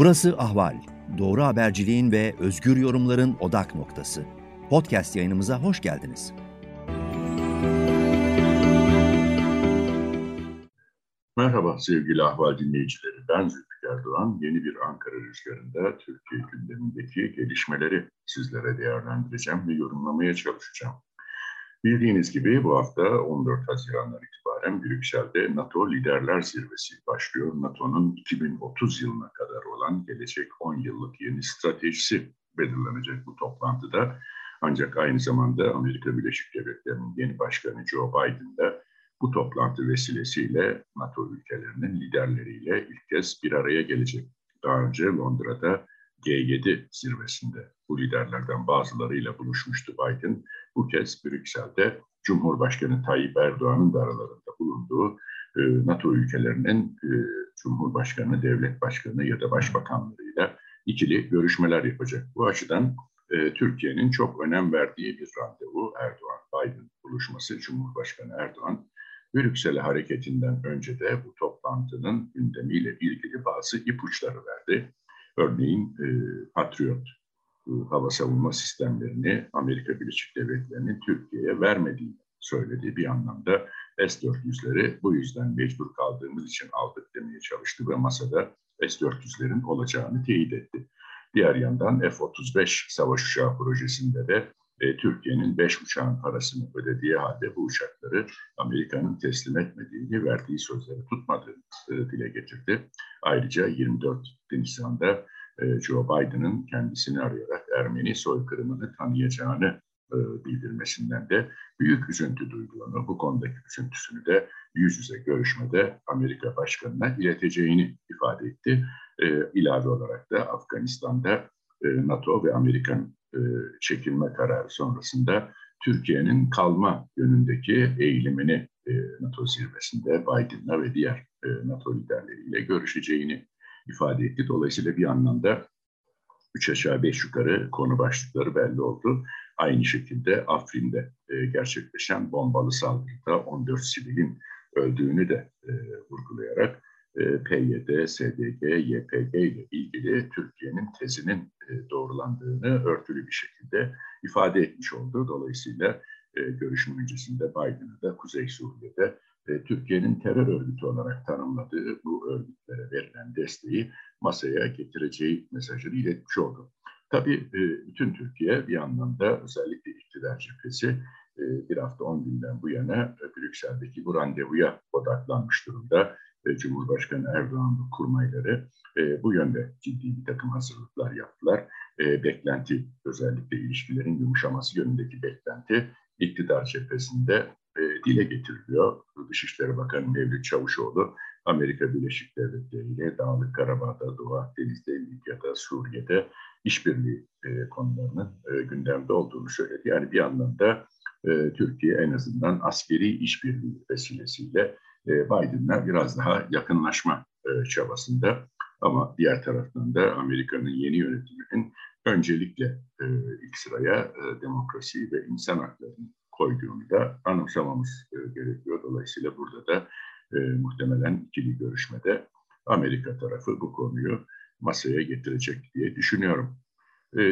Burası Ahval. Doğru haberciliğin ve özgür yorumların odak noktası. Podcast yayınımıza hoş geldiniz. Merhaba sevgili Ahval dinleyicileri. Ben Zülfikar Doğan. Yeni bir Ankara Rüzgarı'nda Türkiye gündemindeki gelişmeleri sizlere değerlendireceğim ve yorumlamaya çalışacağım. Bildiğiniz gibi bu hafta 14 Haziran'dan itibaren Brüksel'de NATO Liderler Zirvesi başlıyor. NATO'nun 2030 yılına kadar olan gelecek 10 yıllık yeni stratejisi belirlenecek bu toplantıda. Ancak aynı zamanda Amerika Birleşik Devletleri'nin yeni başkanı Joe Biden de bu toplantı vesilesiyle NATO ülkelerinin liderleriyle ilk kez bir araya gelecek. Daha önce Londra'da G7 zirvesinde bu liderlerden bazılarıyla buluşmuştu Biden. Bu kez Brüksel'de Cumhurbaşkanı Tayyip Erdoğan'ın da aralarında bulunduğu e, NATO ülkelerinin e, Cumhurbaşkanı, Devlet Başkanı ya da Başbakanlarıyla ikili görüşmeler yapacak. Bu açıdan e, Türkiye'nin çok önem verdiği bir randevu Erdoğan-Biden buluşması. Cumhurbaşkanı Erdoğan Brüksel'e hareketinden önce de bu toplantının gündemiyle ilgili bazı ipuçları verdi. Örneğin e, Patriot e, hava savunma sistemlerini Amerika Birleşik Devletleri'nin Türkiye'ye vermediğini söyledi. Bir anlamda S-400'leri bu yüzden mecbur kaldığımız için aldık demeye çalıştı ve masada S-400'lerin olacağını teyit etti. Diğer yandan F-35 savaş uçağı projesinde de e, Türkiye'nin 5 uçağın parasını ödediği halde bu uçakları Amerika'nın teslim etmediğini, verdiği sözleri tutmadığını dile getirdi. Ayrıca 24 Nisan'da e, Joe Biden'ın kendisini arayarak Ermeni soykırımını tanıyacağını e, bildirmesinden de büyük üzüntü duyduğunu, bu konudaki üzüntüsünü de yüz yüze görüşmede Amerika Başkanı'na ileteceğini ifade etti. E, ilave olarak da Afganistan'da e, NATO ve Amerikan e, çekilme kararı sonrasında Türkiye'nin kalma yönündeki eğilimini e, NATO zirvesinde Biden'la ve diğer e, NATO liderleriyle görüşeceğini ifade etti. Dolayısıyla bir anlamda üç aşağı beş yukarı konu başlıkları belli oldu. Aynı şekilde Afrin'de gerçekleşen bombalı saldırıda 14 sivilin öldüğünü de e, vurgulayarak PYD, SDG, YPG ile ilgili Türkiye'nin tezinin e, doğrulandığını örtülü bir şekilde ifade etmiş oldu. Dolayısıyla e, görüşme öncesinde Biden'a da Kuzey Suriye'de e, Türkiye'nin terör örgütü olarak tanımladığı bu örgütlere verilen desteği masaya getireceği mesajını iletmiş oldu. Tabii e, bütün Türkiye bir anlamda özellikle iktidar cephesi e, bir hafta on günden bu yana e, Brüksel'deki bu randevuya odaklanmış durumda. E, Cumhurbaşkanı Erdoğan kurmayları e, bu yönde ciddi bir takım hazırlıklar yaptılar. E, beklenti özellikle ilişkilerin yumuşaması yönündeki beklenti iktidar cephesinde e, dile getiriliyor. Dışişleri Bakanı Mevlüt Çavuşoğlu Amerika Birleşik Devletleri ile Dağlık Karabağ'da, Doğu Akdeniz'de, Libya'da, Suriye'de işbirliği e, konularının e, gündemde olduğunu söyledi. Yani bir anlamda e, Türkiye en azından askeri işbirliği vesilesiyle Biden'la biraz daha yakınlaşma e, çabasında. Ama diğer taraftan da Amerika'nın yeni yönetiminin öncelikle e, ilk sıraya e, demokrasi ve insan haklarını koyduğunu da anımsamamız gerekiyor. Dolayısıyla burada da muhtemelen ikili görüşmede Amerika tarafı bu konuyu masaya getirecek diye düşünüyorum.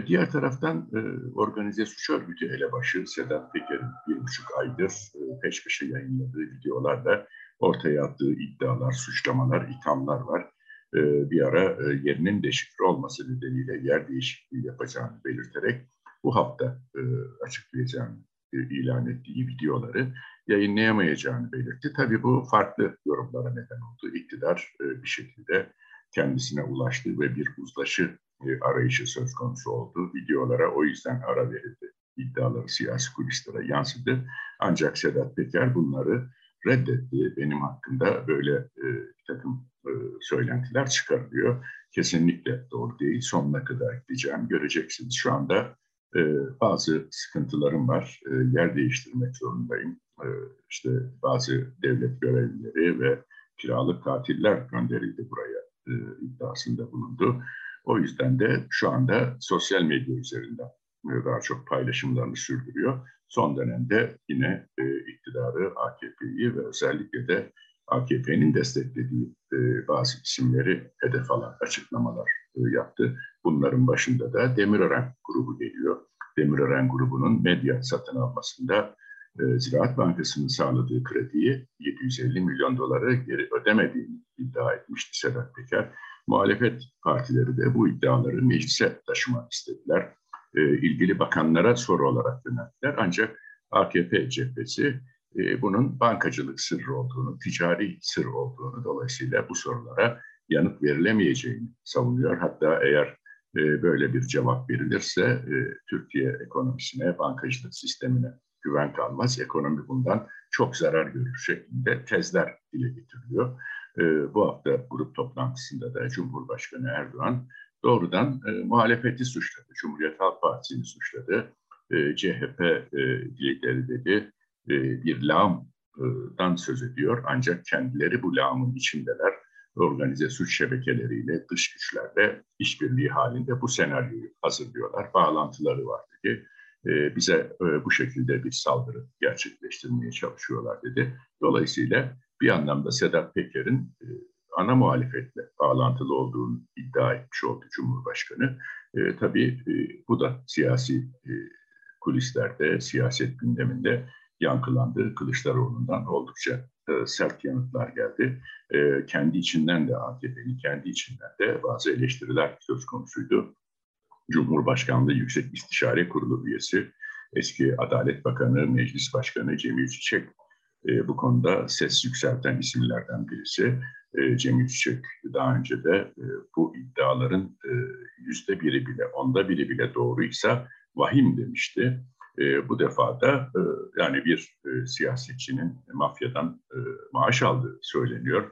Diğer taraftan organize suç örgütü elebaşı Sedat Peker'in bir buçuk aydır e, peş peşe yayınladığı videolarda ortaya attığı iddialar, suçlamalar, ithamlar var. E, bir ara e, yerinin deşifre olması nedeniyle yer değişikliği yapacağını belirterek bu hafta e, açıklayacağını e, ilan ettiği videoları yayınlayamayacağını belirtti. Tabii bu farklı yorumlara neden oldu. İktidar e, bir şekilde kendisine ulaştı ve bir uzlaşı arayışı söz konusu oldu. Videolara o yüzden ara verildi. İddiaları siyasi kulislere yansıdı. Ancak Sedat Peker bunları reddetti. Benim hakkında böyle e, bir takım e, söylentiler çıkarılıyor. Kesinlikle doğru değil. Sonuna kadar gideceğim. Göreceksiniz. Şu anda e, bazı sıkıntılarım var. E, yer değiştirmek zorundayım. E, işte bazı devlet görevlileri ve kiralık katiller gönderildi buraya e, iddiasında bulundu. O yüzden de şu anda sosyal medya üzerinden e, daha çok paylaşımlarını sürdürüyor. Son dönemde yine e, iktidarı, AKP'yi ve özellikle de AKP'nin desteklediği e, bazı isimleri hedef alan açıklamalar e, yaptı. Bunların başında da Demirören grubu geliyor. Demirören grubunun medya satın almasında e, Ziraat Bankası'nın sağladığı krediyi 750 milyon doları geri ödemediğini iddia etmişti Sedat Peker. Muhalefet partileri de bu iddiaları meclise taşımak istediler. E, ilgili bakanlara soru olarak yönelttiler. Ancak AKP cephesi e, bunun bankacılık sırrı olduğunu, ticari sır olduğunu dolayısıyla bu sorulara yanıt verilemeyeceğini savunuyor. Hatta eğer e, böyle bir cevap verilirse Türkiye ekonomisine, bankacılık sistemine güven kalmaz. Ekonomi bundan çok zarar görür şeklinde tezler dile getiriliyor. Bu hafta grup toplantısında da Cumhurbaşkanı Erdoğan doğrudan e, muhalefeti suçladı. Cumhuriyet Halk Partisi'ni suçladı. E, CHP e, lideri dedi e, bir lağımdan söz ediyor. Ancak kendileri bu lağımın içindeler. Organize suç şebekeleriyle, dış güçlerle işbirliği halinde bu senaryoyu hazırlıyorlar. Bağlantıları var dedi. E, bize e, bu şekilde bir saldırı gerçekleştirmeye çalışıyorlar dedi. Dolayısıyla bir anlamda Sedat Peker'in ana muhalefetle bağlantılı olduğunu iddia etmiş oldu Cumhurbaşkanı. E, tabii e, bu da siyasi e, kulislerde, siyaset gündeminde yankılandı. Kılıçdaroğlu'ndan oldukça e, sert yanıtlar geldi. E, kendi içinden de AKP'nin kendi içinden de bazı eleştiriler söz konusuydu. Cumhurbaşkanlığı Yüksek İstişare Kurulu üyesi, eski Adalet Bakanı, Meclis Başkanı Cemil Çiçek e, bu konuda ses yükselten isimlerden birisi. E, Cemil Çiçek daha önce de e, bu iddiaların e, yüzde biri bile, onda biri bile doğruysa vahim demişti. E, bu defa da e, yani bir e, siyasetçinin mafyadan e, maaş aldığı söyleniyor.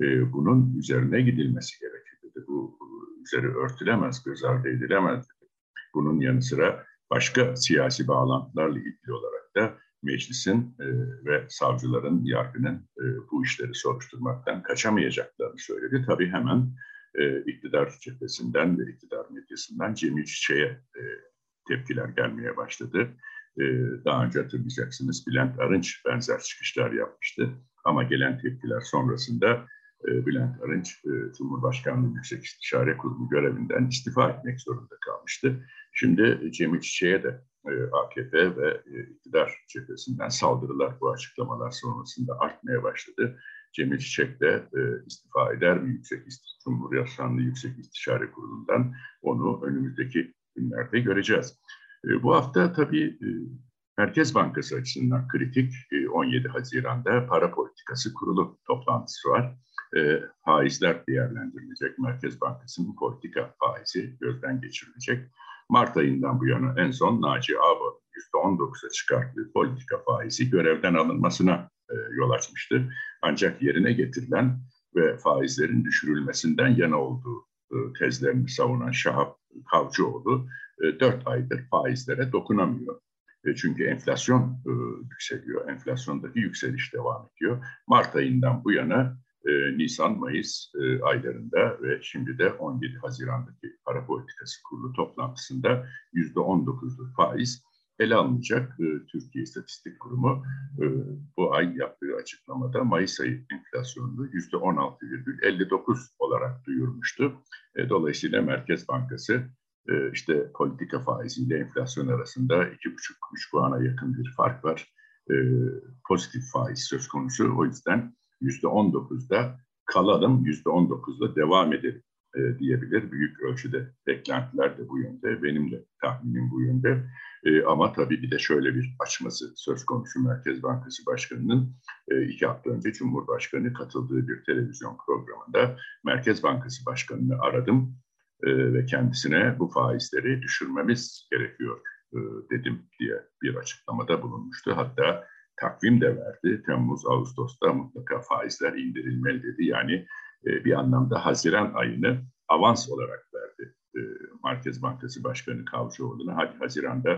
E, bunun üzerine gidilmesi gerekir dedi. Bu üzeri örtülemez, göz ardı edilemez. Bunun yanı sıra başka siyasi bağlantılarla ilgili olarak da meclisin e, ve savcıların, yargının e, bu işleri soruşturmaktan kaçamayacaklarını söyledi. Tabii hemen e, iktidar cephesinden ve iktidar medyasından Cemil Çiçek'e e, tepkiler gelmeye başladı. E, daha önce hatırlayacaksınız Bülent Arınç benzer çıkışlar yapmıştı. Ama gelen tepkiler sonrasında e, Bülent Arınç e, Cumhurbaşkanlığı Yüksek İstişare Kurulu görevinden istifa etmek zorunda kalmıştı. Şimdi Cemil Çiçek'e de AKP ve e, iktidar cephesinden saldırılar bu açıklamalar sonrasında artmaya başladı. Cemil Çiçek de e, istifa eder mi Yüksek Cumhurbaşkanlığı Yüksek İstişare Kurulu'ndan onu önümüzdeki günlerde göreceğiz. E, bu hafta tabii e, Merkez Bankası açısından kritik 17 e, Haziran'da para politikası kurulu toplantısı var. E, faizler değerlendirilecek. Merkez Bankası'nın politika faizi gözden geçirilecek. Mart ayından bu yana en son Naci Ağbal'ın %19'a çıkarttığı politika faizi görevden alınmasına e, yol açmıştı. Ancak yerine getirilen ve faizlerin düşürülmesinden yana olduğu e, tezlerini savunan Şahap Kavcıoğlu e, 4 aydır faizlere dokunamıyor. E, çünkü enflasyon e, yükseliyor. Enflasyondaki yükseliş devam ediyor. Mart ayından bu yana Nisan-Mayıs e, aylarında ve şimdi de 17 Haziran'daki para politikası kurulu toplantısında %19'luk faiz ele alınacak. E, Türkiye İstatistik Kurumu e, bu ay yaptığı açıklamada Mayıs ayı enflasyonunu %16,59 olarak duyurmuştu. E, dolayısıyla Merkez Bankası e, işte politika faiziyle enflasyon arasında 2,5-3 puana yakın bir fark var. E, pozitif faiz söz konusu. O yüzden %19'da kalalım, %19'da devam edelim e, diyebilir. Büyük ölçüde beklentiler de bu yönde, benim de tahminim bu yönde. E, ama tabii bir de şöyle bir açması söz konusu Merkez Bankası Başkanı'nın e, iki hafta önce Cumhurbaşkanı katıldığı bir televizyon programında Merkez Bankası Başkanı'nı aradım e, ve kendisine bu faizleri düşürmemiz gerekiyor e, dedim diye bir açıklamada bulunmuştu. Hatta takvim de verdi. Temmuz, Ağustos'ta mutlaka faizler indirilmeli dedi. Yani e, bir anlamda Haziran ayını avans olarak verdi e, Merkez Bankası Başkanı Kavcıoğlu'na. Hadi Haziran'da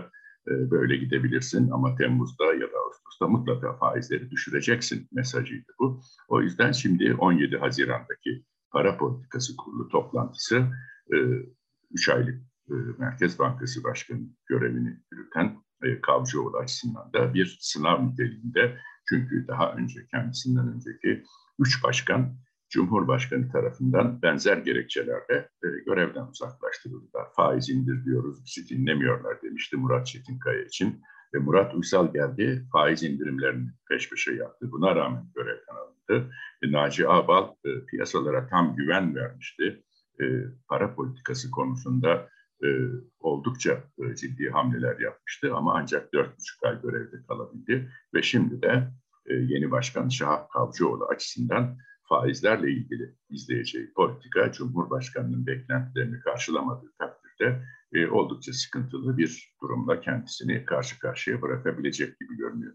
e, böyle gidebilirsin ama Temmuz'da ya da Ağustos'ta mutlaka faizleri düşüreceksin mesajıydı bu. O yüzden şimdi 17 Haziran'daki para politikası kurulu toplantısı 3 e, aylık e, Merkez Bankası Başkanı görevini yürüten e, Kavcıoğlu açısından da bir sınav niteliğinde Çünkü daha önce kendisinden önceki üç başkan Cumhurbaşkanı tarafından benzer gerekçelerle e, görevden uzaklaştırıldılar. Faiz indir diyoruz, bizi dinlemiyorlar demişti Murat Çetinkaya için. Ve Murat Uysal geldi, faiz indirimlerini peş peşe yaptı. Buna rağmen görevden alındı. E, Naci Ağbal e, piyasalara tam güven vermişti. E, para politikası konusunda e, oldukça e, ciddi hamleler yapmıştı ama ancak dört buçuk ay görevde kalabildi. Ve şimdi de e, yeni başkan Şahap Kavcıoğlu açısından faizlerle ilgili izleyeceği politika Cumhurbaşkanı'nın beklentilerini karşılamadığı takdirde e, oldukça sıkıntılı bir durumla kendisini karşı karşıya bırakabilecek gibi görünüyor.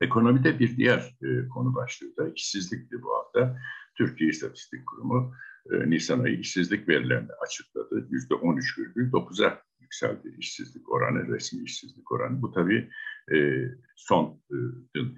Ekonomide bir diğer e, konu başlığı da işsizlikti bu hafta. Türkiye İstatistik Kurumu e, Nisan ayı işsizlik verilerini açıkladı. %13,9'a yükseldi işsizlik oranı, resmi işsizlik oranı. Bu tabii e, son e,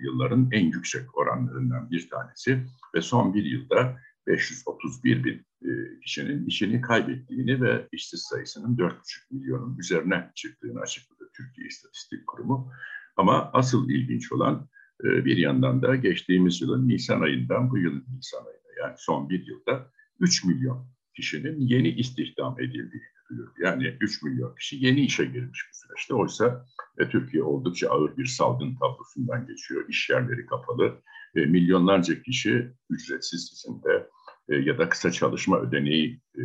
yılların en yüksek oranlarından bir tanesi ve son bir yılda 531 bin e, kişinin işini kaybettiğini ve işsiz sayısının 4,5 milyonun üzerine çıktığını açıkladı Türkiye İstatistik Kurumu. Ama asıl ilginç olan bir yandan da geçtiğimiz yılın Nisan ayından bu yılın Nisan ayına yani son bir yılda 3 milyon kişinin yeni istihdam edildiği duyuruyor. Yani 3 milyon kişi yeni işe girmiş bu süreçte. Oysa e, Türkiye oldukça ağır bir salgın tablosundan geçiyor. İş yerleri kapalı. E, milyonlarca kişi ücretsiz izinde e, ya da kısa çalışma ödeneği e,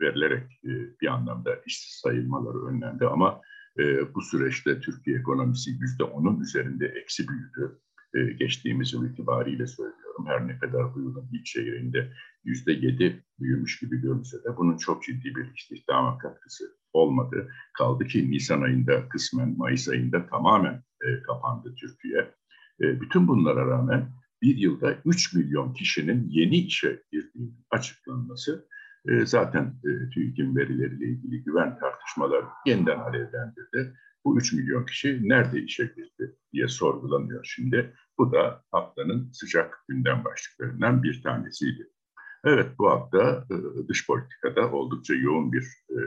verilerek e, bir anlamda işsiz sayılmaları önlendi. Ama e, bu süreçte Türkiye ekonomisi yüzde onun üzerinde eksi büyüdü. E, geçtiğimiz yıl itibariyle söylüyorum. Her ne kadar bu yılın ilk çeyreğinde yüzde yedi büyümüş gibi görünse de bunun çok ciddi bir istihdama katkısı olmadı. Kaldı ki Nisan ayında kısmen Mayıs ayında tamamen e, kapandı Türkiye. E, bütün bunlara rağmen bir yılda 3 milyon kişinin yeni işe girdiği açıklanması e, zaten e, TÜİK'in verileriyle ilgili güven tartışmaları yeniden alevlendirdi. Bu 3 milyon kişi nerede işe girdi diye sorgulanıyor şimdi. Bu da haftanın sıcak gündem başlıklarından bir tanesiydi. Evet bu hafta e, dış politikada oldukça yoğun bir e,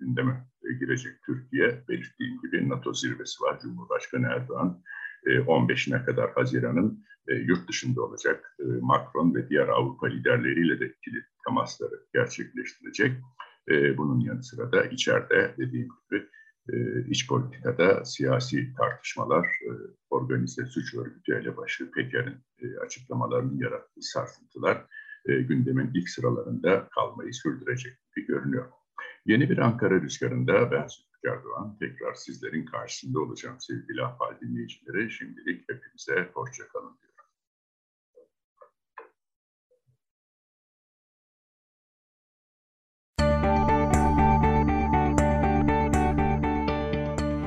gündeme girecek Türkiye. Belirttiğim gibi NATO zirvesi var. Cumhurbaşkanı Erdoğan 15'ine kadar Haziran'ın yurt dışında olacak. Macron ve diğer Avrupa liderleriyle de ikili temasları gerçekleştirecek. Bunun yanı sıra da içeride dediğim gibi iç politikada siyasi tartışmalar, organize suç örgütü elebaşı Peker'in açıklamalarının yarattığı sarsıntılar gündemin ilk sıralarında kalmayı sürdürecek gibi görünüyor. Yeni bir Ankara rüzgarında ben Zülfikar Erdoğan tekrar sizlerin karşısında olacağım sevgili ahval dinleyicileri. Şimdilik hepinize hoşçakalın diyorum.